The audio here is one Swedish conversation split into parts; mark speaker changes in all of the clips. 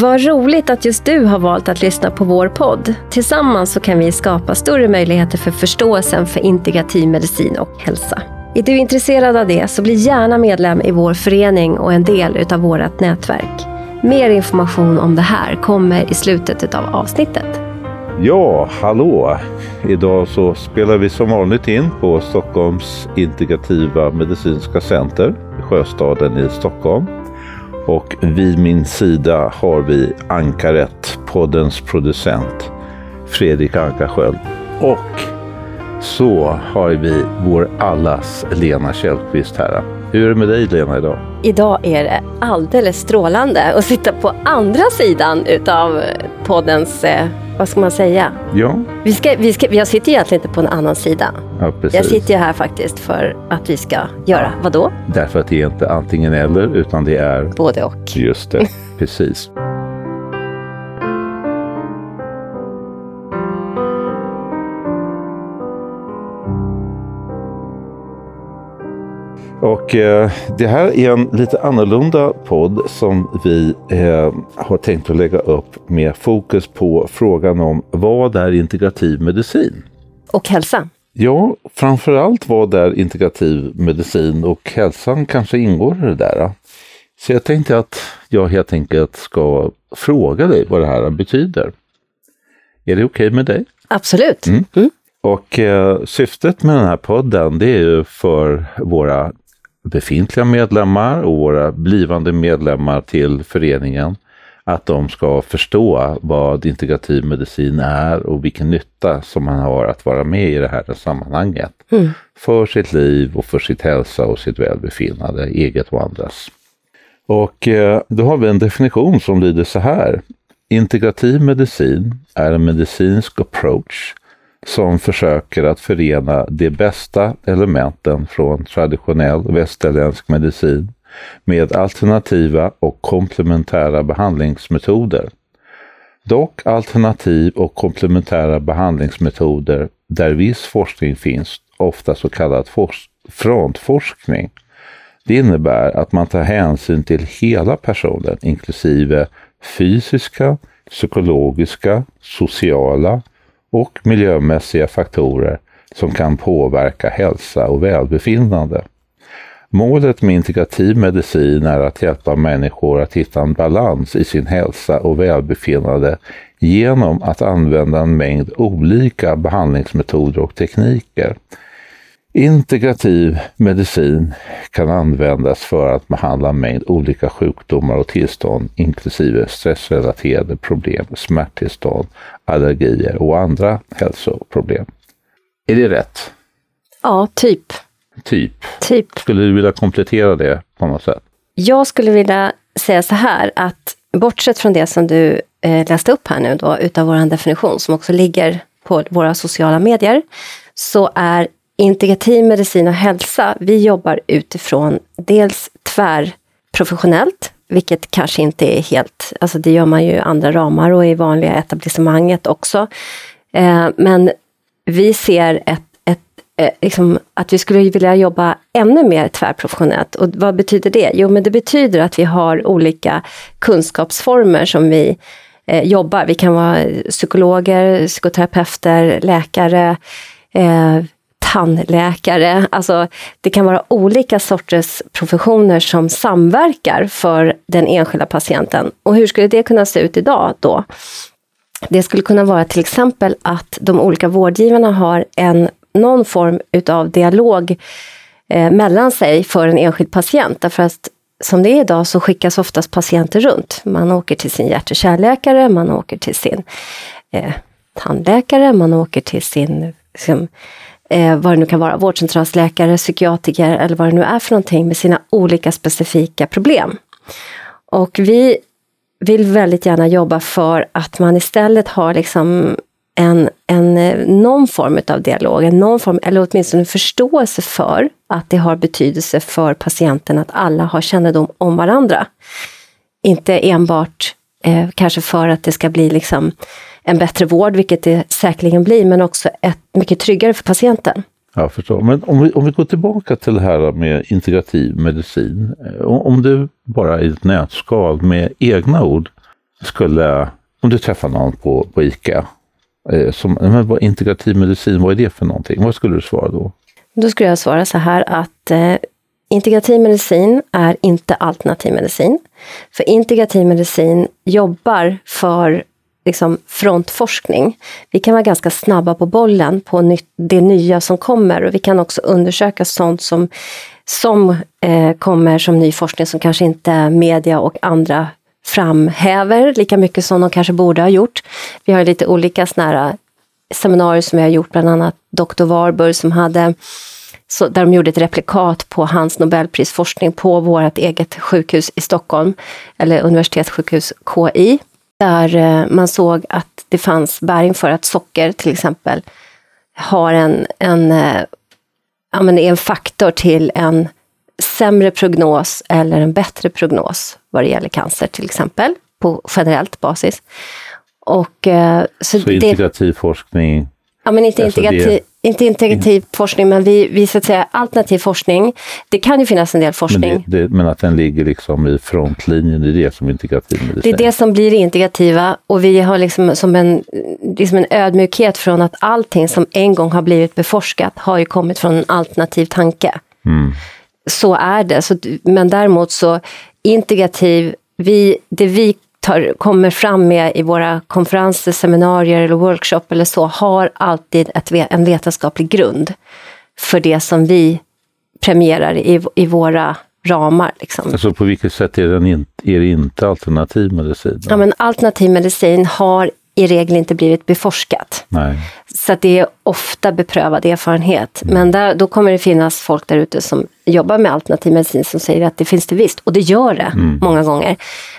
Speaker 1: Vad roligt att just du har valt att lyssna på vår podd. Tillsammans så kan vi skapa större möjligheter för förståelsen för integrativ medicin och hälsa. Är du intresserad av det så bli gärna medlem i vår förening och en del utav vårt nätverk. Mer information om det här kommer i slutet av avsnittet.
Speaker 2: Ja, hallå! Idag så spelar vi som vanligt in på Stockholms integrativa medicinska center, Sjöstaden i Stockholm. Och vid min sida har vi Ankaret, poddens producent, Fredrik Ankarsköld. Och så har vi vår allas Lena Källqvist här. Hur är det med dig Lena idag?
Speaker 1: Idag är det alldeles strålande att sitta på andra sidan utav poddens eh, vad ska man säga?
Speaker 2: Ja.
Speaker 1: Vi, ska, vi ska, jag sitter egentligen inte på en annan sida.
Speaker 2: Ja, precis.
Speaker 1: Jag sitter ju här faktiskt för att vi ska göra vad då?
Speaker 2: Därför att det är inte antingen eller utan det är
Speaker 1: både och.
Speaker 2: Just det, precis. Och eh, det här är en lite annorlunda podd som vi eh, har tänkt att lägga upp med fokus på frågan om vad är integrativ medicin?
Speaker 1: Och hälsa.
Speaker 2: Ja, framförallt vad är integrativ medicin och hälsan kanske ingår i det där. Så jag tänkte att jag helt enkelt ska fråga dig vad det här betyder. Är det okej okay med dig?
Speaker 1: Absolut.
Speaker 2: Mm. Mm. Och eh, syftet med den här podden det är ju för våra befintliga medlemmar och våra blivande medlemmar till föreningen att de ska förstå vad integrativ medicin är och vilken nytta som man har att vara med i det här sammanhanget. Mm. För sitt liv och för sitt hälsa och sitt välbefinnande, eget och andras. Och eh, då har vi en definition som lyder så här. Integrativ medicin är en medicinsk approach som försöker att förena de bästa elementen från traditionell västerländsk medicin med alternativa och komplementära behandlingsmetoder. Dock alternativ och komplementära behandlingsmetoder där viss forskning finns, ofta så kallad frontforskning. Det innebär att man tar hänsyn till hela personen inklusive fysiska, psykologiska, sociala, och miljömässiga faktorer som kan påverka hälsa och välbefinnande. Målet med integrativ medicin är att hjälpa människor att hitta en balans i sin hälsa och välbefinnande genom att använda en mängd olika behandlingsmetoder och tekniker Integrativ medicin kan användas för att behandla en mängd olika sjukdomar och tillstånd inklusive stressrelaterade problem, smärttillstånd, allergier och andra hälsoproblem. Är det rätt?
Speaker 1: Ja, typ.
Speaker 2: Typ.
Speaker 1: Typ.
Speaker 2: Skulle du vilja komplettera det på något sätt?
Speaker 1: Jag skulle vilja säga så här att bortsett från det som du eh, läste upp här nu då utav vår definition som också ligger på våra sociala medier så är integrativ medicin och hälsa, vi jobbar utifrån dels tvärprofessionellt, vilket kanske inte är helt, alltså det gör man ju i andra ramar och i vanliga etablissemanget också. Eh, men vi ser ett, ett eh, liksom, att vi skulle vilja jobba ännu mer tvärprofessionellt. Och vad betyder det? Jo, men det betyder att vi har olika kunskapsformer som vi eh, jobbar. Vi kan vara psykologer, psykoterapeuter, läkare, eh, tandläkare. Alltså, det kan vara olika sorters professioner som samverkar för den enskilda patienten. Och hur skulle det kunna se ut idag då? Det skulle kunna vara till exempel att de olika vårdgivarna har en, någon form utav dialog eh, mellan sig för en enskild patient. Därför att som det är idag så skickas oftast patienter runt. Man åker till sin hjärt och kärlläkare, man åker till sin eh, tandläkare, man åker till sin liksom, eh, vad det nu kan vara, vårdcentralsläkare, psykiatriker eller vad det nu är för någonting med sina olika specifika problem. Och vi vill väldigt gärna jobba för att man istället har liksom en, en, eh, någon form av dialog, en någon form, eller åtminstone en förståelse för att det har betydelse för patienten att alla har kännedom om varandra. Inte enbart eh, kanske för att det ska bli liksom en bättre vård, vilket det säkerligen blir, men också ett, mycket tryggare för patienten.
Speaker 2: Jag förstår. Men om vi, om vi går tillbaka till det här med integrativ medicin. Eh, om, om du bara i ett nötskal med egna ord skulle, om du träffar någon på, på ICA, eh, som, men vad, integrativ medicin, vad är det för någonting? Vad skulle du svara då?
Speaker 1: Då skulle jag svara så här att eh, integrativ medicin är inte alternativ medicin. För integrativ medicin jobbar för liksom, frontforskning. Vi kan vara ganska snabba på bollen på det nya som kommer och vi kan också undersöka sånt som, som eh, kommer som ny forskning som kanske inte media och andra framhäver lika mycket som de kanske borde ha gjort. Vi har lite olika såna eh, seminarier som vi har gjort, bland annat Dr. Warburg som hade så, där de gjorde ett replikat på hans nobelprisforskning på vårt eget sjukhus i Stockholm, eller universitetssjukhus KI, där eh, man såg att det fanns bäring för att socker till exempel har en, en, eh, ja, men en faktor till en sämre prognos eller en bättre prognos vad det gäller cancer till exempel, på generellt basis.
Speaker 2: Och, eh, så, så integrativ forskning?
Speaker 1: Ja, men inte alltså integrativ, det inte integrativ forskning, men vi, vi så att säga alternativ forskning. Det kan ju finnas en del forskning.
Speaker 2: Men, det, det, men att den ligger liksom i frontlinjen, det är det som integrativ medicin?
Speaker 1: Det är det som blir integrativa och vi har liksom som en, liksom en ödmjukhet från att allting som en gång har blivit beforskat har ju kommit från en alternativ tanke. Mm. Så är det, så, men däremot så integrativ, vi, det vi tar, kommer fram med i våra konferenser, seminarier eller workshop eller så, har alltid ett, en vetenskaplig grund för det som vi premierar i, i våra ramar. Liksom.
Speaker 2: Alltså på vilket sätt är, den in, är det inte alternativ medicin?
Speaker 1: Ja, men alternativ medicin har i regel inte blivit beforskat.
Speaker 2: Nej.
Speaker 1: Så det är ofta beprövad erfarenhet. Mm. Men där, då kommer det finnas folk där ute som jobbar med alternativ medicin som säger att det finns det visst, och det gör det mm. många gånger.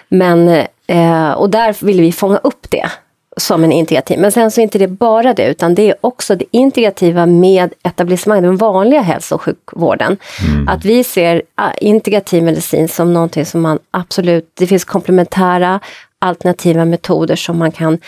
Speaker 1: Men Eh, och där vill vi fånga upp det som en integrativ. Men sen så är inte det bara det, utan det är också det integrativa med etablissemang, den vanliga hälso och sjukvården. Mm. Att vi ser ah, integrativ medicin som någonting som man absolut, det finns komplementära alternativa metoder som man kan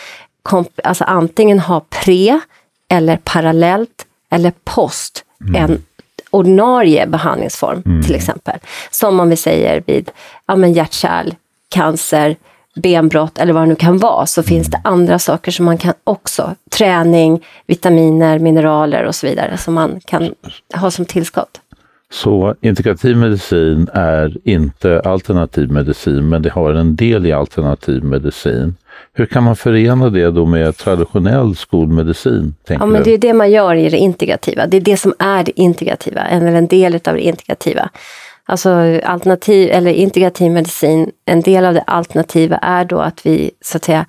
Speaker 1: alltså antingen ha pre eller parallellt eller post mm. en ordinarie behandlingsform mm. till exempel. Som om vi säger vid ja, hjärt-kärl, cancer, benbrott eller vad det nu kan vara, så finns det andra saker som man kan också, träning, vitaminer, mineraler och så vidare, som man kan ha som tillskott.
Speaker 2: Så integrativ medicin är inte alternativ medicin, men det har en del i alternativ medicin. Hur kan man förena det då med traditionell skolmedicin?
Speaker 1: Ja, men det är det man gör i det integrativa. Det är det som är det integrativa, eller en del av det integrativa. Alltså alternativ eller integrativ medicin, en del av det alternativa är då att vi så att säga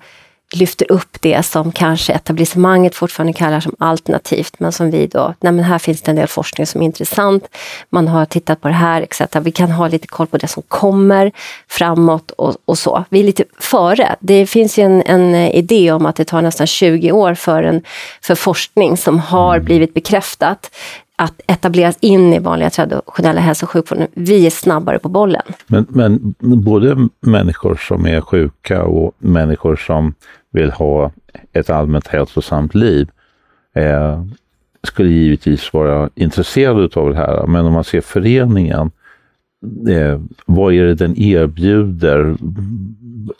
Speaker 1: lyfter upp det som kanske etablissemanget fortfarande kallar som alternativt, men som vi då, nej men här finns det en del forskning som är intressant, man har tittat på det här etc. Vi kan ha lite koll på det som kommer framåt och, och så. Vi är lite före. Det finns ju en, en, idé om att det tar nästan 20 år för, en, för forskning som har mm. blivit bekräftat att etableras in i vanliga traditionella hälso och sjukvården. Vi är snabbare på bollen.
Speaker 2: Men, men både människor som är sjuka och människor som vill ha ett allmänt hälsosamt liv eh, skulle givetvis vara intresserade av det här. Men om man ser föreningen, eh, vad är det den erbjuder?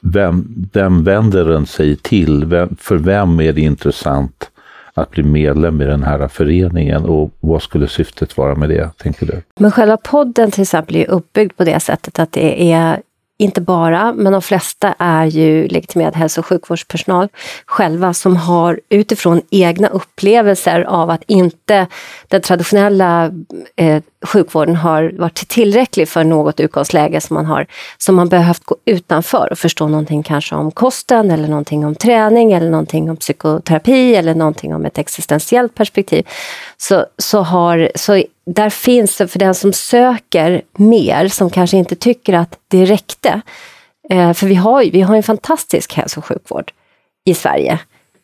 Speaker 2: Vem, vem vänder den sig till? Vem, för vem är det intressant? att bli medlem i den här föreningen och vad skulle syftet vara med det, tänker du?
Speaker 1: Men själva podden till exempel är uppbyggd på det sättet att det är inte bara, men de flesta är ju legitimerad hälso och sjukvårdspersonal själva som har utifrån egna upplevelser av att inte den traditionella eh, sjukvården har varit tillräcklig för något utgångsläge som man har, som man behövt gå utanför och förstå någonting kanske om kosten eller någonting om träning eller någonting om psykoterapi eller någonting om ett existentiellt perspektiv. Så, så, har, så där finns det för den som söker mer, som kanske inte tycker att det räckte. Eh, för vi har, vi har en fantastisk hälso och sjukvård i Sverige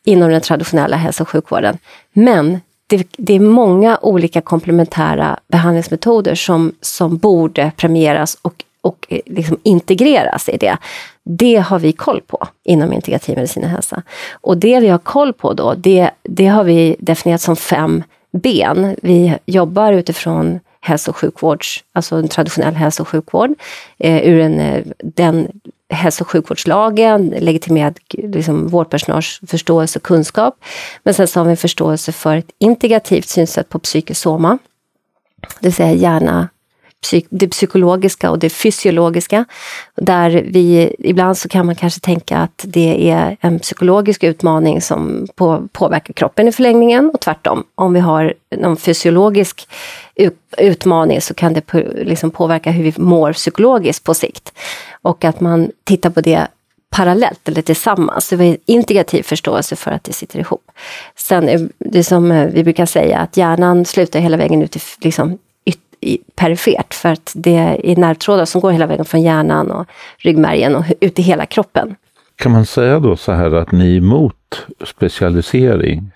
Speaker 1: inom den traditionella hälso och sjukvården. Men det, det, är många olika komplementära behandlingsmetoder som, som borde premieras och, och eh, liksom integreras i det. Det har vi koll på inom integrativ medicin och hälsa. Och det vi har koll på då, det, det har vi definierat som fem ben. Vi jobbar utifrån hälso och sjukvårds, alltså en traditionell hälso och sjukvård, eh, ur en, eh, den hälso och sjukvårdslagen, legitimerad liksom, vårdpersonals förståelse och kunskap. Men sen så har vi en förståelse för ett integrativt synsätt på psykosoma. Det vill säga hjärna, det psykologiska och det fysiologiska. Där vi, ibland så kan man kanske tänka att det är en psykologisk utmaning som på, påverkar kroppen i förlängningen och tvärtom. Om vi har någon fysiologisk utmaning så kan det på, liksom påverka hur vi mår psykologiskt på sikt. Och att man tittar på det parallellt eller tillsammans. Det var en integrativ förståelse för att det sitter ihop. Sen är det som eh, vi brukar säga att hjärnan slutar hela vägen ut i liksom, perifert för att det är nervtrådar som går hela vägen från hjärnan och ryggmärgen och ut i hela kroppen.
Speaker 2: Kan man säga då så här att ni är emot specialisering?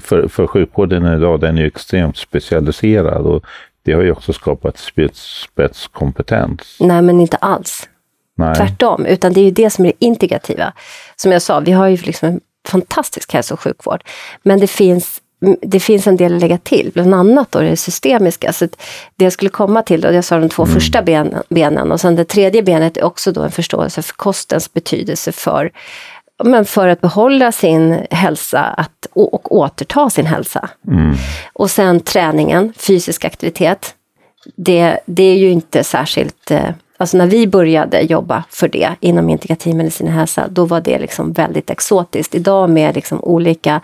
Speaker 2: För, för sjukvården idag, den är ju extremt specialiserad och det har ju också skapat spetskompetens.
Speaker 1: Nej, men inte alls. Nej. Tvärtom, utan det är ju det som är det integrativa. Som jag sa, vi har ju liksom en fantastisk hälso och sjukvård. Men det finns det finns en del att lägga till, bland annat då det systemiska. Så det jag skulle komma till, då, jag sa de två mm. första benen, benen och sen det tredje benet är också då en förståelse för kostens betydelse för, men för att behålla sin hälsa att, och återta sin hälsa. Mm. Och sen träningen, fysisk aktivitet. Det, det är ju inte särskilt eh, Alltså när vi började jobba för det inom integrativ medicin och hälsa, då var det liksom väldigt exotiskt. Idag med liksom olika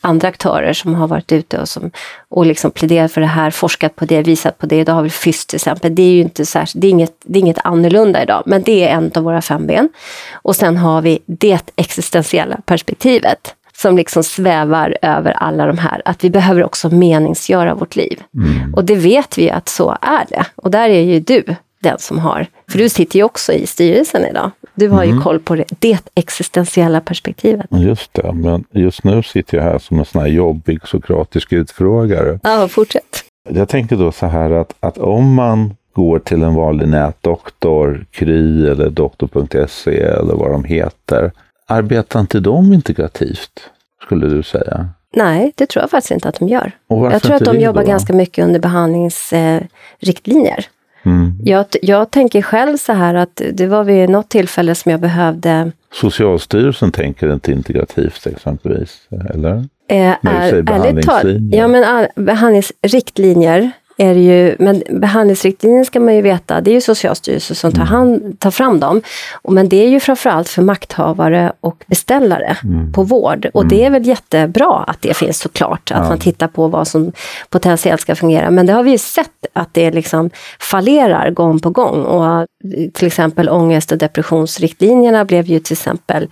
Speaker 1: andra aktörer som har varit ute och, som, och liksom pläderat för det här, forskat på det, visat på det. Idag har vi FYSS till exempel. Det är ju inte särskilt, det är inget, det är inget annorlunda idag, men det är en av våra fem ben. Och sen har vi det existentiella perspektivet som liksom svävar över alla de här, att vi behöver också meningsgöra vårt liv. Mm. Och det vet vi att så är det. Och där är ju du den som har, för du sitter ju också i styrelsen idag. Du har mm. ju koll på det, det existentiella perspektivet.
Speaker 2: Just det, men just nu sitter jag här som en sån här jobbig sokratisk utfrågare.
Speaker 1: Ja, fortsätt.
Speaker 2: Jag tänker då så här att, att om man går till en vanlig nätdoktor, Kry eller doktor.se eller vad de heter, arbetar inte de integrativt, skulle du säga?
Speaker 1: Nej, det tror jag faktiskt inte att de gör. Jag tror att de jobbar då? ganska mycket under behandlingsriktlinjer. Eh, Mm. Jag, jag tänker själv så här att det var vid något tillfälle som jag behövde
Speaker 2: Socialstyrelsen tänker inte integrativt exempelvis, eller?
Speaker 1: Eh, är, ärligt talat, ja men behandlingsriktlinjer är det ju, men behandlingsriktlinjer ska man ju veta, det är ju Socialstyrelsen som tar, mm. hand, tar fram dem. Men det är ju framförallt för makthavare och beställare mm. på vård. Och mm. det är väl jättebra att det finns såklart, att ja. man tittar på vad som potentiellt ska fungera. Men det har vi ju sett att det liksom fallerar gång på gång. Och till exempel ångest och depressionsriktlinjerna blev ju till exempel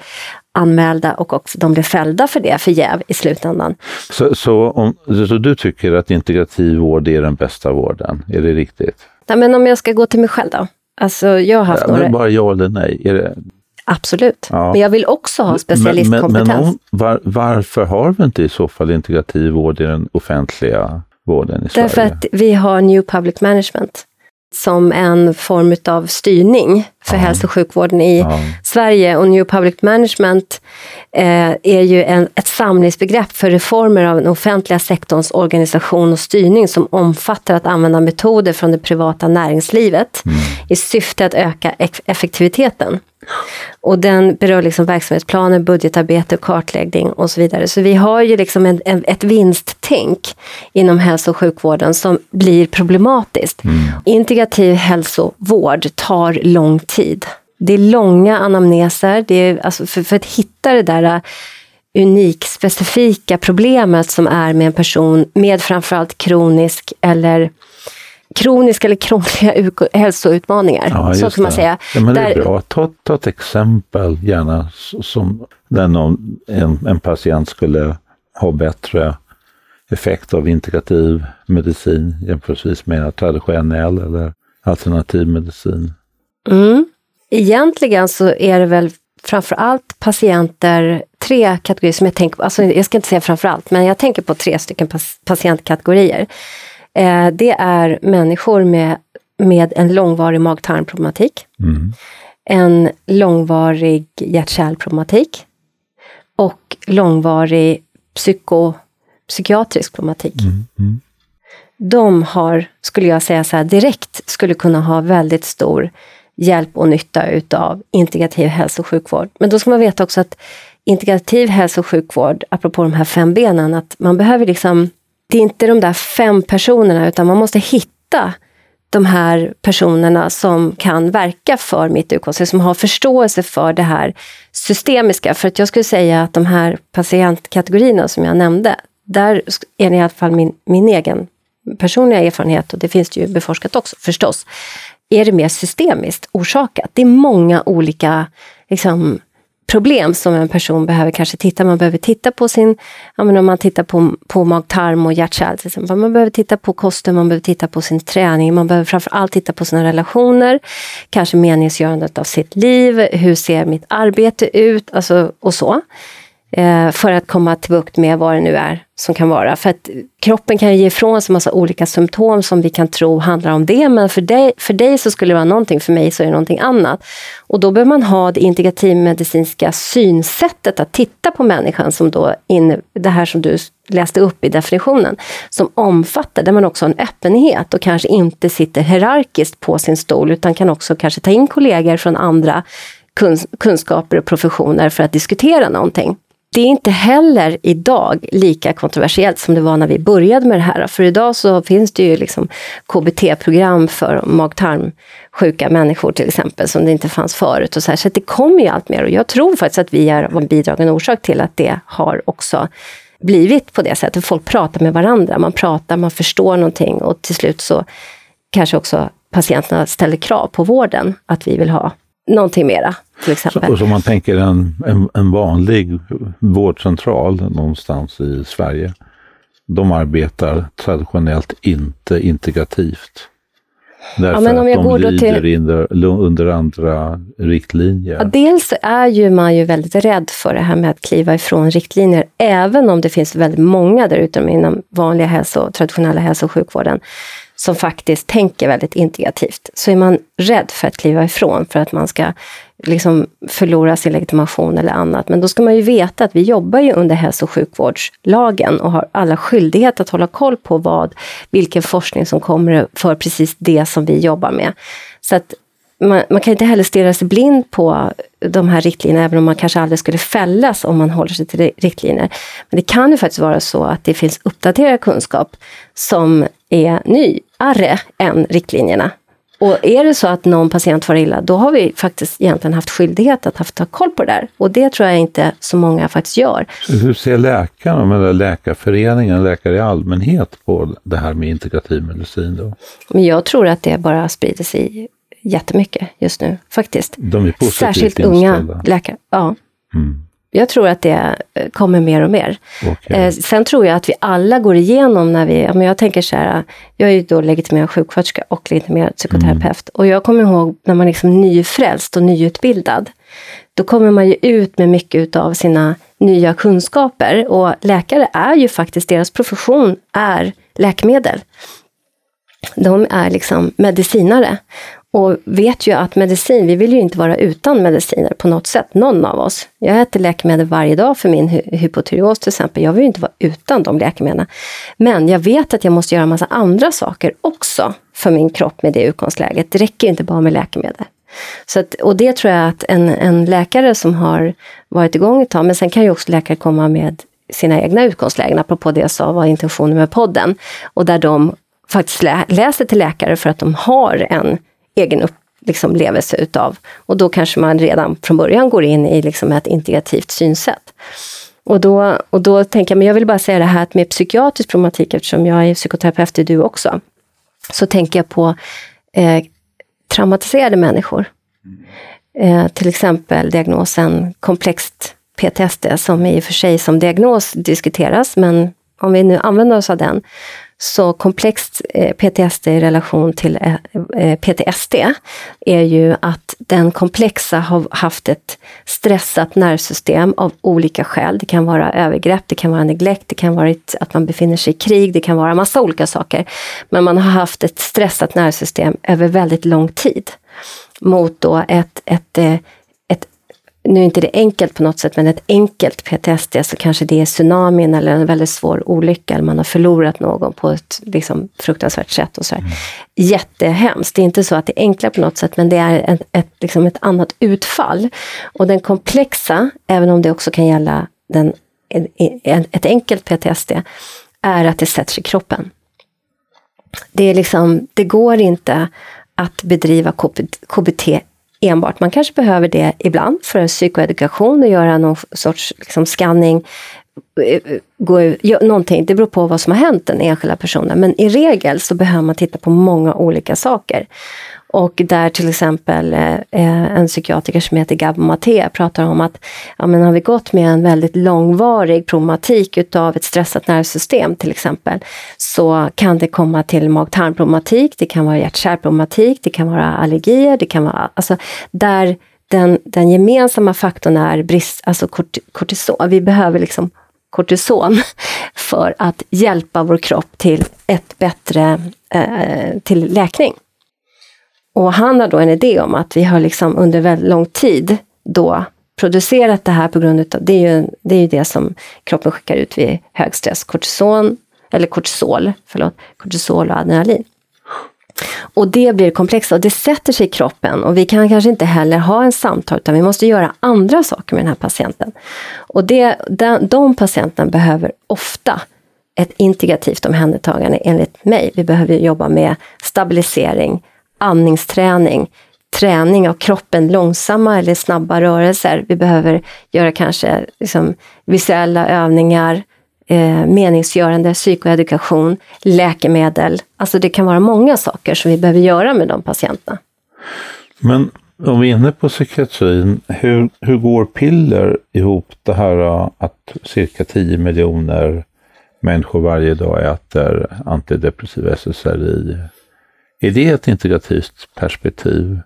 Speaker 1: anmälda och också de blev fällda för det, för jäv i slutändan.
Speaker 2: Så, så, om, så du tycker att integrativ vård är den bästa vården? Är det riktigt?
Speaker 1: Nej, men om jag ska gå till mig själv då? Alltså, jag har haft ja, några...
Speaker 2: Bara ja eller nej? Är det...
Speaker 1: Absolut, ja. men jag vill också ha specialistkompetens. Men, men, men om,
Speaker 2: var, varför har vi inte i så fall integrativ vård i den offentliga vården i
Speaker 1: Sverige? Därför att vi har New Public Management som en form av styrning för ja. hälso och sjukvården i ja. Sverige. Och New Public Management eh, är ju en, ett samlingsbegrepp för reformer av den offentliga sektorns organisation och styrning som omfattar att använda metoder från det privata näringslivet mm. i syfte att öka effektiviteten. Och den berör liksom verksamhetsplaner, budgetarbete, kartläggning och så vidare. Så vi har ju liksom en, en, ett vinsttänk inom hälso och sjukvården som blir problematiskt. Mm. Integrativ hälsovård tar lång tid. Det är långa anamneser, det är, alltså för, för att hitta det där unik specifika problemet som är med en person med framförallt kronisk eller kroniska eller krångliga hälsoutmaningar. Ja, så kan man säga.
Speaker 2: Ja, men det är bra. Ta, ta ett exempel gärna som där någon, en, en patient skulle ha bättre effekt av integrativ medicin jämförelsevis med traditionell eller alternativ medicin.
Speaker 1: Mm. Egentligen så är det väl framför allt patienter, tre kategorier som jag tänker på, alltså jag ska inte säga framför allt, men jag tänker på tre stycken patientkategorier. Eh, det är människor med, med en långvarig mag-tarmproblematik, mm. en långvarig hjärt-kärlproblematik och långvarig psyko, psykiatrisk problematik. Mm. Mm. De har, skulle jag säga så här, direkt skulle kunna ha väldigt stor hjälp och nytta utav integrativ hälso och sjukvård. Men då ska man veta också att integrativ hälso och sjukvård, apropå de här fem benen, att man behöver liksom, det är inte de där fem personerna utan man måste hitta de här personerna som kan verka för mitt UKC, som har förståelse för det här systemiska. För att jag skulle säga att de här patientkategorierna som jag nämnde, där är det i alla fall min, min egen personliga erfarenhet, och det finns det ju beforskat också förstås, är det mer systemiskt orsakat. Det är många olika liksom, problem som en person behöver kanske titta. Man behöver titta på sin, ja, men om man tittar på, på mag-tarm och hjärt till exempel. Man behöver titta på kosten, man behöver titta på sin träning, man behöver framförallt titta på sina relationer, kanske meningsgörandet av sitt liv, hur ser mitt arbete ut, alltså, och så. Eh, för att komma till bukt med vad det nu är som kan vara. För att kroppen kan ge ifrån sig massa olika symptom som vi kan tro handlar om det, men för dig, för dig så skulle det vara någonting, för mig så är det någonting annat. Och då behöver man ha det integrativmedicinska synsättet att titta på människan som då, in, det här som du läste upp i definitionen, som omfattar, där man också har en öppenhet och kanske inte sitter hierarkiskt på sin stol, utan kan också kanske ta in kollegor från andra kunskaper och professioner för att diskutera någonting. Det är inte heller idag lika kontroversiellt som det var när vi började med det här. För idag så finns det ju liksom KBT-program för mag-tarmsjuka människor till exempel, som det inte fanns förut. Och så här. så det kommer ju allt mer och jag tror faktiskt att vi är en bidragande orsak till att det har också blivit på det sättet. Folk pratar med varandra, man pratar, man förstår någonting och till slut så kanske också patienterna ställer krav på vården att vi vill ha någonting mera. Till exempel.
Speaker 2: Så, så man tänker en, en, en, vanlig vårdcentral någonstans i Sverige, de arbetar traditionellt inte integrativt. Därför ja, men om jag att de går lyder till... under, under andra riktlinjer.
Speaker 1: Ja, dels är ju man ju väldigt rädd för det här med att kliva ifrån riktlinjer, även om det finns väldigt många där ute inom vanliga hälso, traditionella hälso och sjukvården som faktiskt tänker väldigt integrativt, så är man rädd för att kliva ifrån för att man ska liksom förlora sin legitimation eller annat. Men då ska man ju veta att vi jobbar ju under hälso och sjukvårdslagen och har alla skyldighet att hålla koll på vad, vilken forskning som kommer för precis det som vi jobbar med. Så att man, man, kan inte heller stirra sig blind på de här riktlinjerna, även om man kanske aldrig skulle fällas om man håller sig till riktlinjer. Men det kan ju faktiskt vara så att det finns uppdaterad kunskap som är ny nyare än riktlinjerna. Och är det så att någon patient far illa, då har vi faktiskt egentligen haft skyldighet att haft, ta koll på det där. Och det tror jag inte så många faktiskt gör.
Speaker 2: Hur ser läkarna, eller läkarföreningen, läkare i allmänhet på det här med integrativ medicin? Då?
Speaker 1: Men jag tror att det bara sprider sig jättemycket just nu, faktiskt.
Speaker 2: De är positivt
Speaker 1: Särskilt unga läkare. Ja. Mm. Jag tror att det kommer mer och mer. Okay. Eh, sen tror jag att vi alla går igenom när vi, men jag tänker så här, jag är ju då legitimerad sjuksköterska och legitimerad psykoterapeut. Mm. Och jag kommer ihåg när man liksom är nyfrälst och nyutbildad, då kommer man ju ut med mycket av sina nya kunskaper. Och läkare är ju faktiskt, deras profession är läkemedel. De är liksom medicinare och vet ju att medicin, vi vill ju inte vara utan mediciner på något sätt, någon av oss. Jag äter läkemedel varje dag för min hy hypotyreos till exempel. Jag vill ju inte vara utan de läkemedlen. Men jag vet att jag måste göra en massa andra saker också för min kropp med det utgångsläget. Det räcker inte bara med läkemedel. Så att, och det tror jag att en, en läkare som har varit igång ett tag, men sen kan ju också läkare komma med sina egna utgångslägen, apropå det jag sa var intentionen med podden. Och där de faktiskt lä läser till läkare för att de har en egen upp, liksom, levelse utav. Och då kanske man redan från början går in i liksom ett integrativt synsätt. Och då, och då tänker jag, men jag vill bara säga det här att med psykiatrisk problematik, eftersom jag är psykoterapeut, är du också, så tänker jag på eh, traumatiserade människor. Eh, till exempel diagnosen komplext PTSD, som i och för sig som diagnos diskuteras, men om vi nu använder oss av den, så komplext eh, PTSD i relation till eh, eh, PTSD är ju att den komplexa har haft ett stressat nervsystem av olika skäl. Det kan vara övergrepp, det kan vara neglekt, det kan vara att man befinner sig i krig, det kan vara massa olika saker. Men man har haft ett stressat nervsystem över väldigt lång tid mot då ett, ett nu är inte det enkelt på något sätt, men ett enkelt PTSD så kanske det är tsunamin eller en väldigt svår olycka, eller man har förlorat någon på ett liksom, fruktansvärt sätt. och så mm. Jättehemskt. Det är inte så att det är enkla på något sätt, men det är ett, ett, liksom ett annat utfall. Och den komplexa, även om det också kan gälla den, ett enkelt PTSD, är att det sätter sig i kroppen. Det, är liksom, det går inte att bedriva KBT enbart. Man kanske behöver det ibland för en psykoedukation och göra någon sorts liksom, scanning. Eh, eh, gå, någonting. Det beror på vad som har hänt den enskilda personen. Men i regel så behöver man titta på många olika saker. Och där till exempel eh, eh en psykiatriker som heter Gabo Maté pratar om att ja, men har vi gått med en väldigt långvarig problematik utav ett stressat nervsystem till exempel, så kan det komma till mag-tarmproblematik, det kan vara hjärt-kärlproblematik, det kan vara allergier, det kan vara alltså där den, den gemensamma faktorn är brist, alltså kortison. Vi behöver liksom kortison för att hjälpa vår kropp till ett bättre, eh, eh till läkning. Och han har då en idé om att vi har liksom under väldigt lång tid då producerat det här på grund av, det är ju det, är ju det som kroppen skickar ut vid hög stress, kortison, eller kortisol, förlåt, kortisol och adrenalin. Och det blir komplext och det sätter sig i kroppen och vi kan kanske inte heller ha en samtal utan vi måste göra andra saker med den här patienten. Och det, de, de patienterna behöver ofta ett integrativt omhändertagande enligt mig. Vi behöver jobba med stabilisering, andningsträning, träning av kroppen, långsamma eller snabba rörelser. Vi behöver göra kanske liksom, visuella övningar, eh, meningsgörande, psykoedukation, läkemedel. Alltså det kan vara många saker som vi behöver göra med de patienterna.
Speaker 2: Men om vi är inne på psykiatrin, hur, hur går piller ihop det här eh, att cirka 10 miljoner människor varje dag äter antidepressiva SSRI är det ett integrativt perspektiv?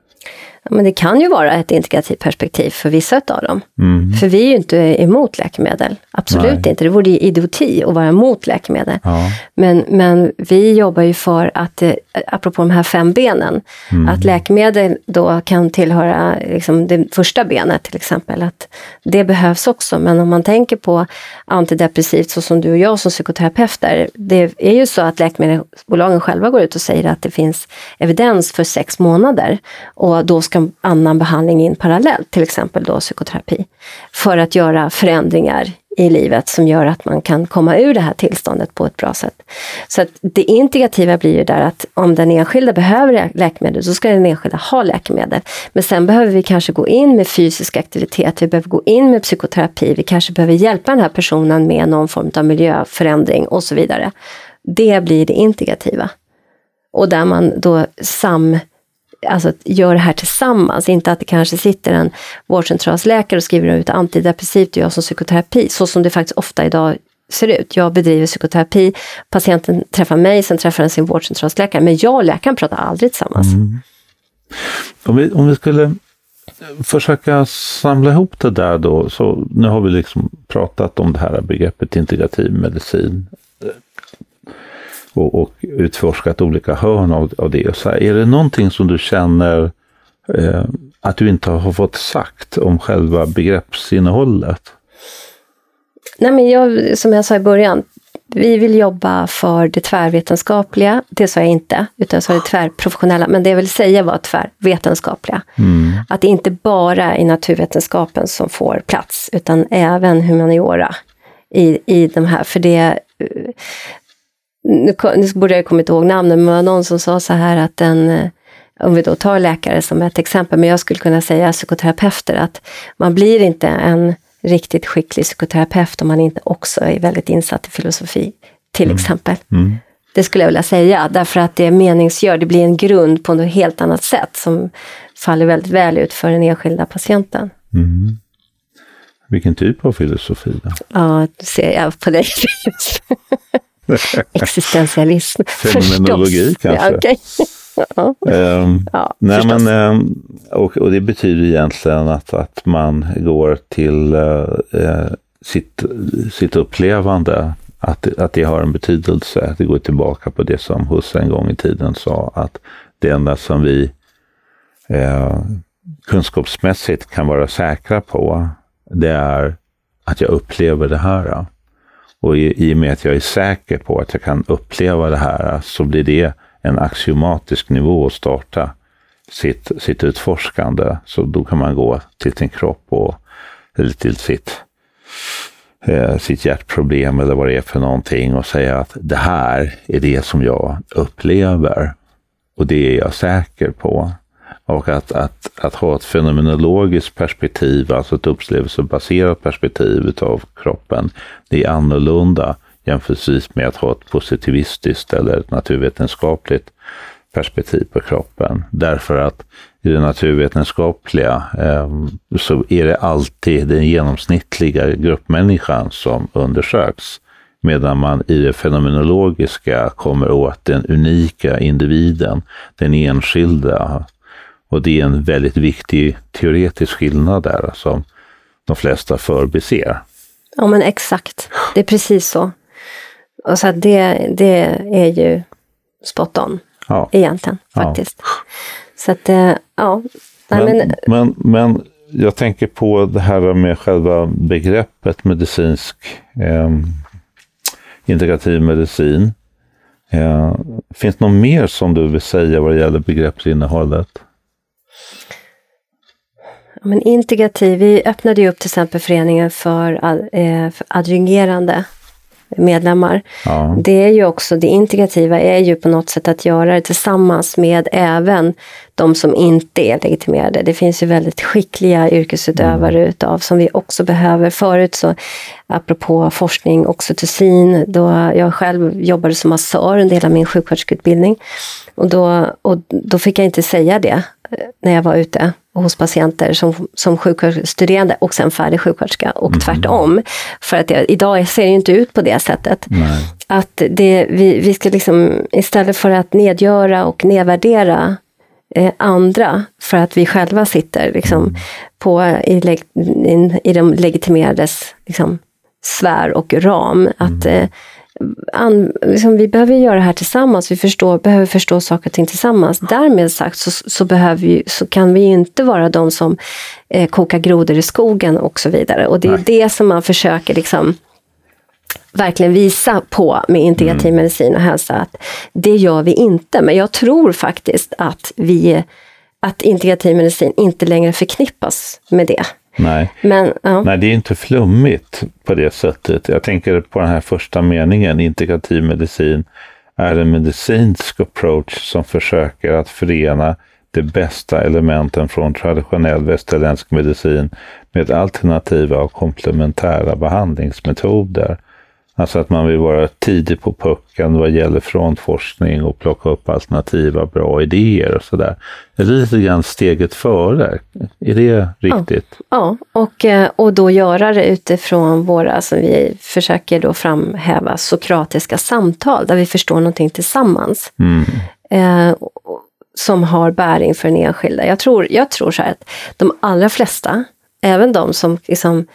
Speaker 1: Men det kan ju vara ett integrativt perspektiv för vissa av dem. Mm. För vi är ju inte emot läkemedel. Absolut Nej. inte. Det vore ju idioti att vara emot läkemedel. Ja. Men, men vi jobbar ju för att, eh, apropå de här fem benen, mm. att läkemedel då kan tillhöra liksom, det första benet till exempel. Att det behövs också. Men om man tänker på antidepressivt så som du och jag som psykoterapeuter, det är ju så att läkemedelsbolagen själva går ut och säger att det finns evidens för sex månader. Och då ska ska annan behandling in parallellt, till exempel då psykoterapi, för att göra förändringar i livet som gör att man kan komma ur det här tillståndet på ett bra sätt. Så att det integrativa blir ju där att om den enskilda behöver läkemedel, så ska den enskilda ha läkemedel. Men sen behöver vi kanske gå in med fysisk aktivitet, vi behöver gå in med psykoterapi, vi kanske behöver hjälpa den här personen med någon form av miljöförändring och så vidare. Det blir det integrativa. Och där man då sam alltså, gör det här tillsammans. Inte att det kanske sitter en vårdcentralsläkare och skriver ut antidepressivt och jag som psykoterapi, så som det faktiskt ofta idag ser ut. Jag bedriver psykoterapi, patienten träffar mig, sen träffar den sin vårdcentralsläkare. Men jag och läkaren pratar aldrig tillsammans. Mm.
Speaker 2: Om, vi, om vi skulle försöka samla ihop det där då, så nu har vi liksom pratat om det här begreppet integrativ medicin och, och utforskat olika hörn av, av det. Så här, är det någonting som du känner eh, att du inte har fått sagt om själva begreppsinnehållet?
Speaker 1: Nej, men jag, som jag sa i början, vi vill jobba för det tvärvetenskapliga. Det sa jag inte, utan jag sa det tvärprofessionella. Men det jag vill säga var tvärvetenskapliga. Mm. Att det inte bara är naturvetenskapen som får plats, utan även humaniora i, i de här. För det, nu, nu borde jag komma ihåg namnet, men det var någon som sa så här att en, eh, om vi då tar läkare som ett exempel, men jag skulle kunna säga psykoterapeuter, att man blir inte en riktigt skicklig psykoterapeut om man inte också är väldigt insatt i filosofi, till mm. exempel. Mm. Det skulle jag vilja säga, därför att det meningsgör, det blir en grund på något helt annat sätt som faller väldigt väl ut för den enskilda patienten. Mm.
Speaker 2: Vilken typ av filosofi? Då?
Speaker 1: Ja, det ser jag på dig. Existentialism.
Speaker 2: Fenomenologi kanske. Ja, okay. ja. Um, ja, nej, men, um, och, och, det betyder egentligen att, att man går till uh, sitt, sitt upplevande, att, att det har en betydelse. Det går tillbaka på det som Husse en gång i tiden sa, att det enda som vi uh, kunskapsmässigt kan vara säkra på, det är att jag upplever det här. Och i, i och med att jag är säker på att jag kan uppleva det här så blir det en axiomatisk nivå att starta sitt, sitt utforskande. Så då kan man gå till sin kropp och, eller till sitt, eh, sitt hjärtproblem eller vad det är för någonting och säga att det här är det som jag upplever. Och det är jag säker på. Och att, att, att ha ett fenomenologiskt perspektiv, alltså ett upplevelsebaserat perspektiv av kroppen, det är annorlunda jämfört med att ha ett positivistiskt eller ett naturvetenskapligt perspektiv på kroppen. Därför att i det naturvetenskapliga eh, så är det alltid den genomsnittliga gruppmänniskan som undersöks. Medan man i det fenomenologiska kommer åt den unika individen, den enskilda. Och det är en väldigt viktig teoretisk skillnad där som de flesta förbiser.
Speaker 1: Ja men exakt, det är precis så. Och så det, det är ju spot on ja. egentligen faktiskt. Ja. Så att, eh, ja.
Speaker 2: Nej, men, men, men, men, jag tänker på det här med själva begreppet medicinsk eh, integrativ medicin. Eh, finns det något mer som du vill säga vad det gäller begreppsinnehållet?
Speaker 1: Men integrativ, vi öppnade ju upp till exempel föreningen för, eh, för adjungerande medlemmar. Ja. Det är ju också, det integrativa är ju på något sätt att göra det tillsammans med även de som inte är legitimerade. Det finns ju väldigt skickliga yrkesutövare mm. utav som vi också behöver. Förut så, apropå forskning, oxytocin, då jag själv jobbade som massör under hela min sjuksköterskeutbildning. Och då, och då fick jag inte säga det när jag var ute hos patienter som, som sjuksköterskestuderande och sen färdig sjuksköterska och mm. tvärtom. För att jag, idag ser det inte ut på det sättet. Nej. Att det, vi, vi ska liksom, istället för att nedgöra och nedvärdera eh, andra för att vi själva sitter liksom, mm. på, i, i, i de legitimerades liksom, sfär och ram. Mm. Att eh, an, liksom, vi behöver göra det här tillsammans, vi förstår, behöver förstå saker och ting tillsammans. Därmed sagt så, så, behöver vi, så kan vi inte vara de som eh, kokar grodor i skogen och så vidare. Och det är Nej. det som man försöker liksom verkligen visa på med integrativ mm. medicin och hälsa, att det gör vi inte. Men jag tror faktiskt att vi att integrativ medicin inte längre förknippas med det.
Speaker 2: Nej.
Speaker 1: Men, ja.
Speaker 2: Nej, det är inte flummigt på det sättet. Jag tänker på den här första meningen, integrativ medicin är en medicinsk approach som försöker att förena de bästa elementen från traditionell västerländsk medicin med alternativa och komplementära behandlingsmetoder. Alltså att man vill vara tidig på pucken vad gäller frontforskning och plocka upp alternativa bra idéer och sådär. Är det lite grann steget före? Är det riktigt?
Speaker 1: Ja, ja. Och, eh, och då göra det utifrån våra, som vi försöker då framhäva, sokratiska samtal där vi förstår någonting tillsammans. Mm. Eh, som har bäring för den enskilda. Jag tror, jag tror så här att de allra flesta, även de som liksom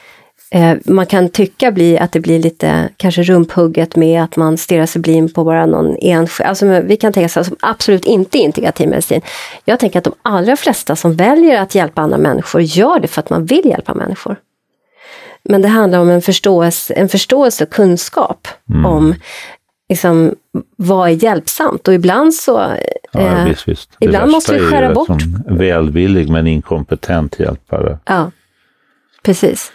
Speaker 1: Eh, man kan tycka bli att det blir lite kanske rumphugget med att man stirrar sig blind på bara någon enskild, alltså vi kan tänka oss som absolut inte integrativ medicin. Jag tänker att de allra flesta som väljer att hjälpa andra människor gör det för att man vill hjälpa människor. Men det handlar om en förståelse, en förståelse och kunskap mm. om liksom, vad är hjälpsamt och ibland så...
Speaker 2: Ja, eh, visst, visst.
Speaker 1: Ibland måste vi skära bort.
Speaker 2: Som välvillig men inkompetent hjälpare.
Speaker 1: Ja, precis.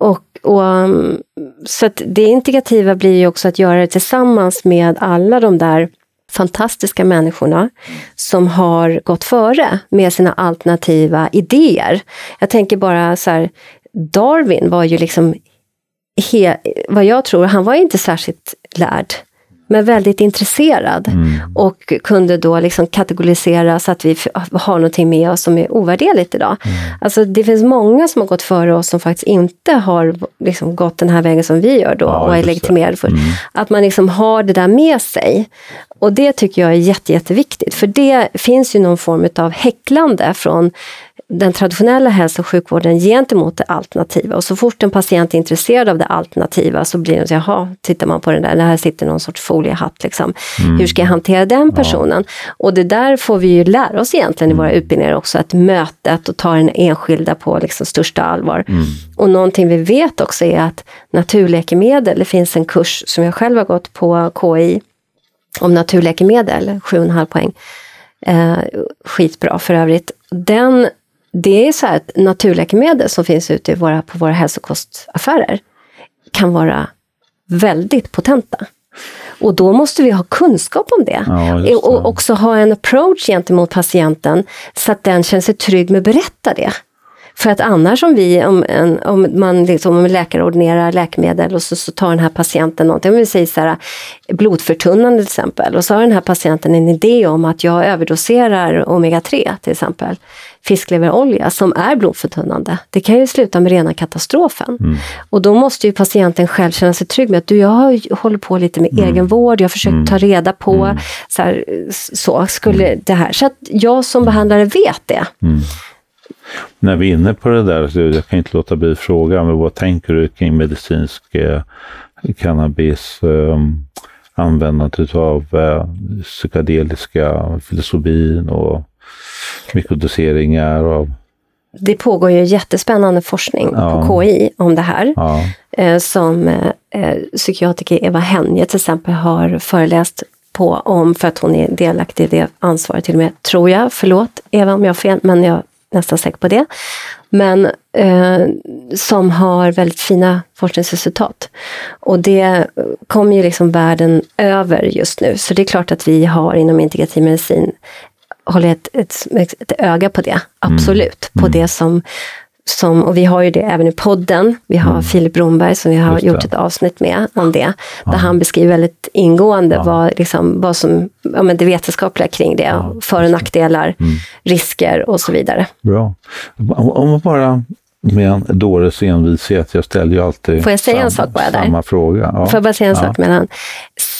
Speaker 1: Och, och, mm, så att det integrativa blir ju också att göra det tillsammans med alla de där fantastiska människorna som har gått före med sina alternativa idéer. Jag tänker bara så här, Darwin var ju liksom, he, vad jag tror, han var inte särskilt lärd men väldigt intresserad mm. och kunde då liksom kategorisera så att vi har någonting med oss som är ovärderligt idag. Mm. Alltså det finns många som har gått före oss som faktiskt inte har liksom gått den här vägen som vi gör då ja, och är legitimerade för. Mm. Att man liksom har det där med sig. Och det tycker jag är jätte, jätteviktigt, för det finns ju någon form av häcklande från den traditionella hälso och sjukvården gentemot det alternativa. Och så fort en patient är intresserad av det alternativa så blir det så, jaha, tittar man på den där, här sitter någon sorts foliehatt. Liksom. Mm. Hur ska jag hantera den personen? Ja. Och det där får vi ju lära oss egentligen i våra mm. utbildningar också, att mötet och ta den enskilda på liksom största allvar. Mm. Och någonting vi vet också är att naturläkemedel, det finns en kurs som jag själv har gått på KI om naturläkemedel, 7,5 poäng. Eh, skitbra för övrigt. Den, det är så här att naturläkemedel som finns ute i våra, på våra hälsokostaffärer kan vara väldigt potenta. Och då måste vi ha kunskap om det. Ja, det. Och också ha en approach gentemot patienten så att den känner sig trygg med att berätta det. För att annars om vi, om, en, om man liksom, om läkare ordinerar läkemedel och så, så tar den här patienten någonting, om vi säger så här, blodförtunnande till exempel, och så har den här patienten en idé om att jag överdoserar omega-3 till exempel, fiskleverolja som är blodförtunnande. Det kan ju sluta med rena katastrofen. Mm. Och då måste ju patienten själv känna sig trygg med att du, jag håller på lite med mm. egenvård, jag har försökt mm. ta reda på, mm. så, här, så skulle mm. det här. Så att jag som behandlare vet det.
Speaker 2: När vi är inne på det där, så jag kan inte låta bli fråga, men vad tänker du kring medicinsk eh, cannabis, eh, användandet av eh, psykedeliska filosofin och mikrodoseringar av
Speaker 1: det pågår ju jättespännande forskning ja. på KI om det här. Ja. Eh, som eh, psykiatriker Eva Henje till exempel har föreläst på om, för att hon är delaktig i det ansvaret till och med, tror jag. Förlåt Eva om jag har fel, men jag nästan säker på det. Men eh, som har väldigt fina forskningsresultat. Och det kommer ju liksom världen över just nu. Så det är klart att vi har inom integrativ medicin håller ett, ett, ett öga på det, absolut. Mm. På det som som, och vi har ju det även i podden. Vi har mm. Filip Bromberg som vi har gjort ett avsnitt med om det. Där han beskriver väldigt ingående ja. vad, liksom, vad som, ja, men det vetenskapliga kring det. Ja, för och nackdelar, mm. risker och så vidare.
Speaker 2: Bra. Om man bara med en dåres envishet, jag ställer ju alltid
Speaker 1: Får jag säga samma, en sak bara där?
Speaker 2: samma fråga.
Speaker 1: Ja. Får jag bara säga en sak mellan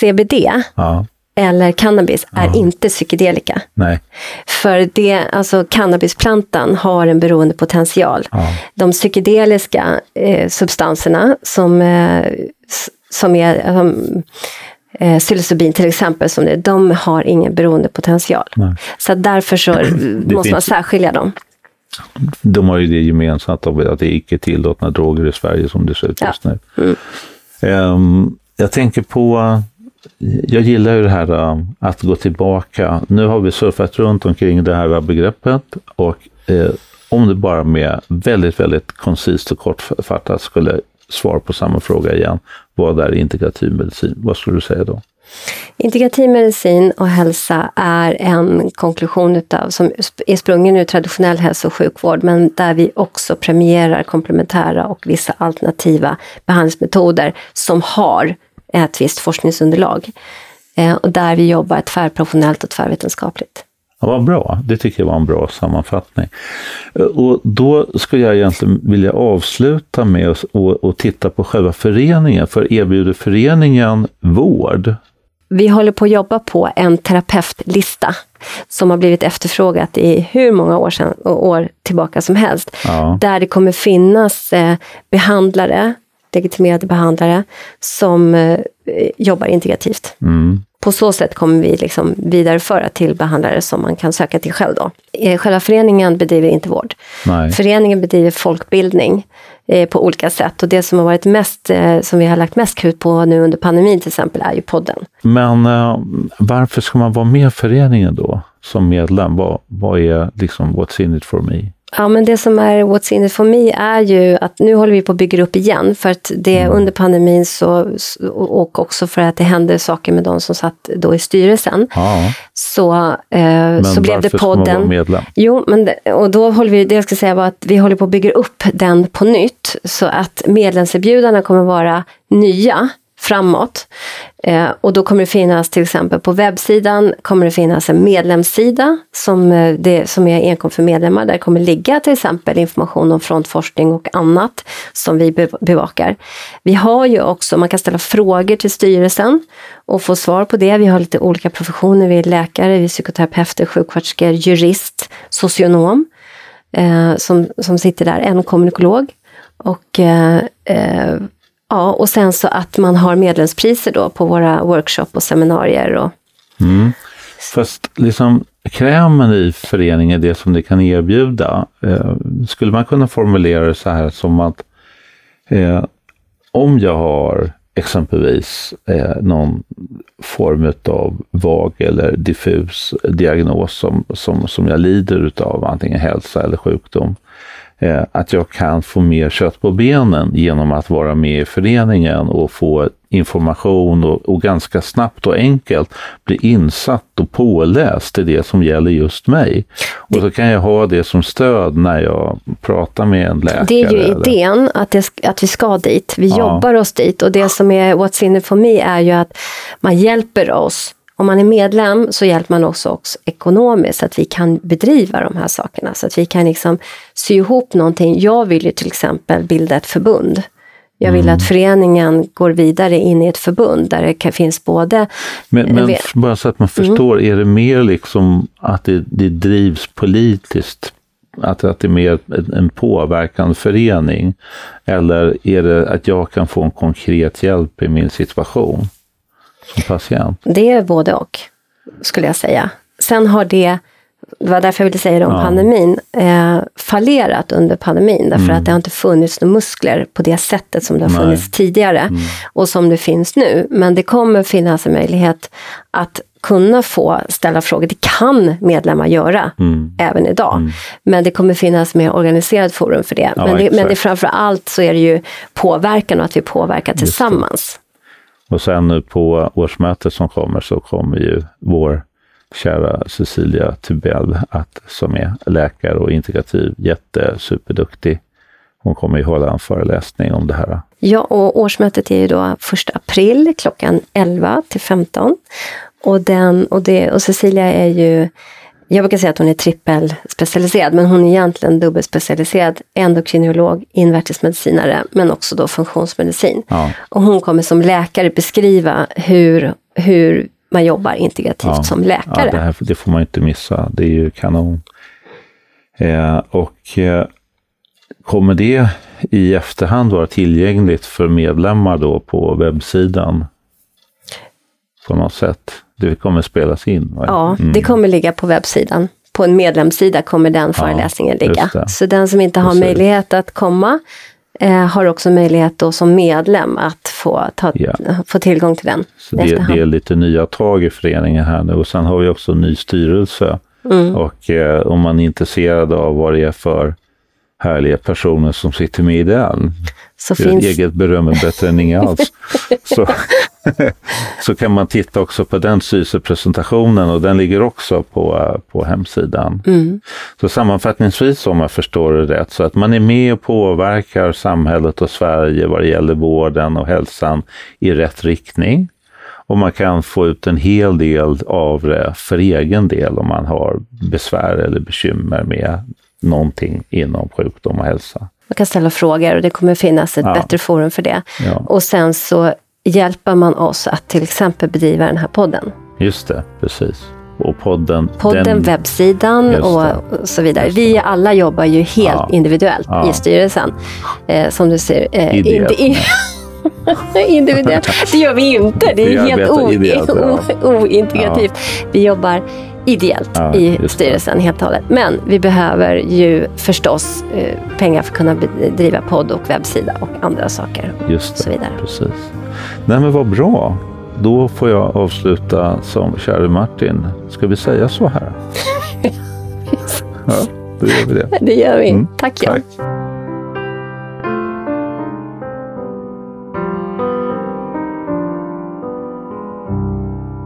Speaker 1: CBD ja eller cannabis är ja. inte psykedelika.
Speaker 2: Nej.
Speaker 1: För det, alltså cannabisplantan har en beroendepotential. Ja. De psykedeliska eh, substanserna som, eh, som är um, eh, psilocybin till exempel, som det, de har ingen beroendepotential. Nej. Så därför så måste man särskilja dem.
Speaker 2: De har ju det gemensamt att det är icke tillåtna droger i Sverige som det ser ut just nu. Mm. Um, jag tänker på jag gillar ju det här um, att gå tillbaka. Nu har vi surfat runt omkring det här begreppet och eh, om du bara med väldigt, väldigt koncist och kortfattat skulle svara på samma fråga igen. Vad är integrativ medicin? Vad skulle du säga då?
Speaker 1: Integrativ medicin och hälsa är en konklusion utav, som är sprungen ur traditionell hälso och sjukvård, men där vi också premierar komplementära och vissa alternativa behandlingsmetoder som har ett visst forskningsunderlag. Eh, och där vi jobbar tvärprofessionellt och tvärvetenskapligt.
Speaker 2: Ja, vad bra, det tycker jag var en bra sammanfattning. Eh, och då skulle jag egentligen vilja avsluta med att och, och titta på själva föreningen, för erbjuder föreningen vård?
Speaker 1: Vi håller på att jobba på en terapeutlista som har blivit efterfrågat i hur många år, sedan, år tillbaka som helst. Ja. Där det kommer finnas eh, behandlare legitimerade behandlare som eh, jobbar integrativt. Mm. På så sätt kommer vi liksom vidareföra till behandlare som man kan söka till själv. Då. Eh, själva föreningen bedriver inte vård.
Speaker 2: Nej.
Speaker 1: Föreningen bedriver folkbildning eh, på olika sätt och det som har varit mest, eh, som vi har lagt mest krut på nu under pandemin till exempel, är ju podden.
Speaker 2: Men eh, varför ska man vara med i föreningen då som medlem? Vad, vad är liksom what's in it for me?
Speaker 1: Ja, men det som är What's in it for me är ju att nu håller vi på att bygga upp igen. För att det mm. under pandemin så, och också för att det hände saker med de som satt då i styrelsen.
Speaker 2: Ja.
Speaker 1: Så, eh, så blev det podden. Men
Speaker 2: ska man vara medlem?
Speaker 1: Jo, men det, och då håller vi, det jag ska säga var att vi håller på att bygga upp den på nytt. Så att medlemserbjudandena kommer vara nya framåt. Eh, och då kommer det finnas till exempel på webbsidan kommer det finnas en medlemssida som, eh, det, som är enkom för medlemmar. Där kommer ligga till exempel information om frontforskning och annat som vi bevakar. Vi har ju också, man kan ställa frågor till styrelsen och få svar på det. Vi har lite olika professioner, vi är läkare, vi är psykoterapeuter, sjuksköterskor, jurist, socionom. eh, som, som sitter där, en kommunikolog. Och, eh, eh, ja, och sen så att man har medlemspriser då på våra workshop och seminarier. Och,
Speaker 2: Mm. Fast liksom krämen i föreningen, det som det kan erbjuda, eh, skulle man kunna formulera det så här som att eh, om jag har exempelvis eh, någon form av vag eller diffus diagnos som, som, som jag lider utav, antingen hälsa eller sjukdom, eh, att jag kan få mer kött på benen genom att vara med i föreningen och få information och, och ganska snabbt och enkelt bli insatt och påläst i det som gäller just mig. Och så kan jag ha det som stöd när jag pratar med en läkare.
Speaker 1: Det är ju
Speaker 2: eller-
Speaker 1: idén att, det, att vi ska dit. Vi
Speaker 2: Ja.
Speaker 1: jobbar oss dit och det som är What's in it for me är ju att man hjälper oss. Om man är medlem så hjälper man också oss ekonomiskt så att vi kan bedriva de här sakerna. Så att vi kan liksom sy ihop någonting. Jag vill ju till exempel bilda ett förbund. Jag vill att föreningen går vidare in i ett förbund där det kan, finns både
Speaker 2: Men, men f- bara så att man förstår, är det mer liksom att det, det drivs politiskt? Att, att det är mer en, en påverkande förening? Eller är det att jag kan få en konkret hjälp i min situation som patient?
Speaker 1: Det är både och, skulle jag säga. Sen har det, det var därför jag ville säga det om
Speaker 2: Ja.
Speaker 1: pandemin, eh, fallerat under pandemin. Därför att det har inte funnits några muskler på det sättet som det har
Speaker 2: Nej.
Speaker 1: funnits tidigare och som det finns nu. Men det kommer finnas en möjlighet att kunna få ställa frågor. Det kan medlemmar göra
Speaker 2: Mm.
Speaker 1: även idag. Men det kommer finnas mer organiserad forum för det.
Speaker 2: Ja,
Speaker 1: men, det men det framför allt så är det ju påverkan och att vi påverkar tillsammans.
Speaker 2: Och sen nu på årsmötet som kommer så kommer ju vår kära Cecilia Tubell, att, som är läkare och integrativ, jättesuperduktig. Hon kommer ju hålla en föreläsning om det här.
Speaker 1: Ja, och årsmötet är ju då 1 april klockan 11 till 15. Och, den, och, det, och Cecilia är ju, jag brukar säga att hon är trippelspecialiserad, men hon är egentligen dubbelspecialiserad. Endokrinolog, invärtesmedicinare, men också då funktionsmedicin.
Speaker 2: Ja.
Speaker 1: Och hon kommer som läkare beskriva hur, hur man jobbar integrativt
Speaker 2: Ja.
Speaker 1: som läkare.
Speaker 2: Ja, det, här, det får man inte missa. Det är ju kanon. Eh, och eh, kommer det i efterhand vara tillgängligt för medlemmar då på webbsidan? På något sätt? Det kommer spelas in? va?
Speaker 1: Ja,
Speaker 2: Mm.
Speaker 1: det kommer ligga på webbsidan. På en medlemssida kommer den föreläsningen ligga.
Speaker 2: just det.
Speaker 1: Så den som inte har
Speaker 2: Precis.
Speaker 1: möjlighet att komma eh, har också möjlighet då som medlem att få, ta,
Speaker 2: Ja.
Speaker 1: få tillgång till den.
Speaker 2: Så det, det är lite nya tag i föreningen här nu och sen har vi också en ny styrelse.
Speaker 1: Mm.
Speaker 2: Och eh, om man är intresserad av vad det är för härliga personer som sitter med i den,
Speaker 1: Så finns,
Speaker 2: eget beröm är bättre än inget alls. så, så kan man titta också på den styrelsepresentationen och den ligger också på, på hemsidan.
Speaker 1: mm,
Speaker 2: Så sammanfattningsvis om jag förstår det rätt, så att man är med och påverkar samhället och Sverige vad det gäller vården och hälsan i rätt riktning. Och man kan få ut en hel del av det för egen del om man har besvär eller bekymmer med någonting inom sjukdom och hälsa.
Speaker 1: man kan ställa frågor och det kommer finnas ett
Speaker 2: Ja.
Speaker 1: bättre forum för det.
Speaker 2: Ja.
Speaker 1: Och sen så hjälper man oss att till exempel bedriva den här podden.
Speaker 2: Just det, precis. Och podden,
Speaker 1: Podden,
Speaker 2: den,
Speaker 1: webbsidan och, så vidare. Vi alla jobbar ju helt
Speaker 2: Ja.
Speaker 1: individuellt i styrelsen. Eh, som du ser. Eh,
Speaker 2: Ideellt,
Speaker 1: individuellt. Det gör vi inte. Det är helt
Speaker 2: arbetar
Speaker 1: o-
Speaker 2: ideellt, ja.
Speaker 1: ointegrativt. Vi jobbar ideellt
Speaker 2: Ja,
Speaker 1: i styrelsen helt och hållet. Men vi behöver ju förstås eh, pengar för att kunna bedriva podd och webbsida och andra saker.
Speaker 2: just
Speaker 1: så
Speaker 2: det,
Speaker 1: vidare.
Speaker 2: precis. Nej men vad bra. Då får jag avsluta som käre Martin. Ska vi säga så här? ja, då gör vi det.
Speaker 1: Det gör vi.
Speaker 2: Mm,
Speaker 1: Tack Jan.
Speaker 2: Tack.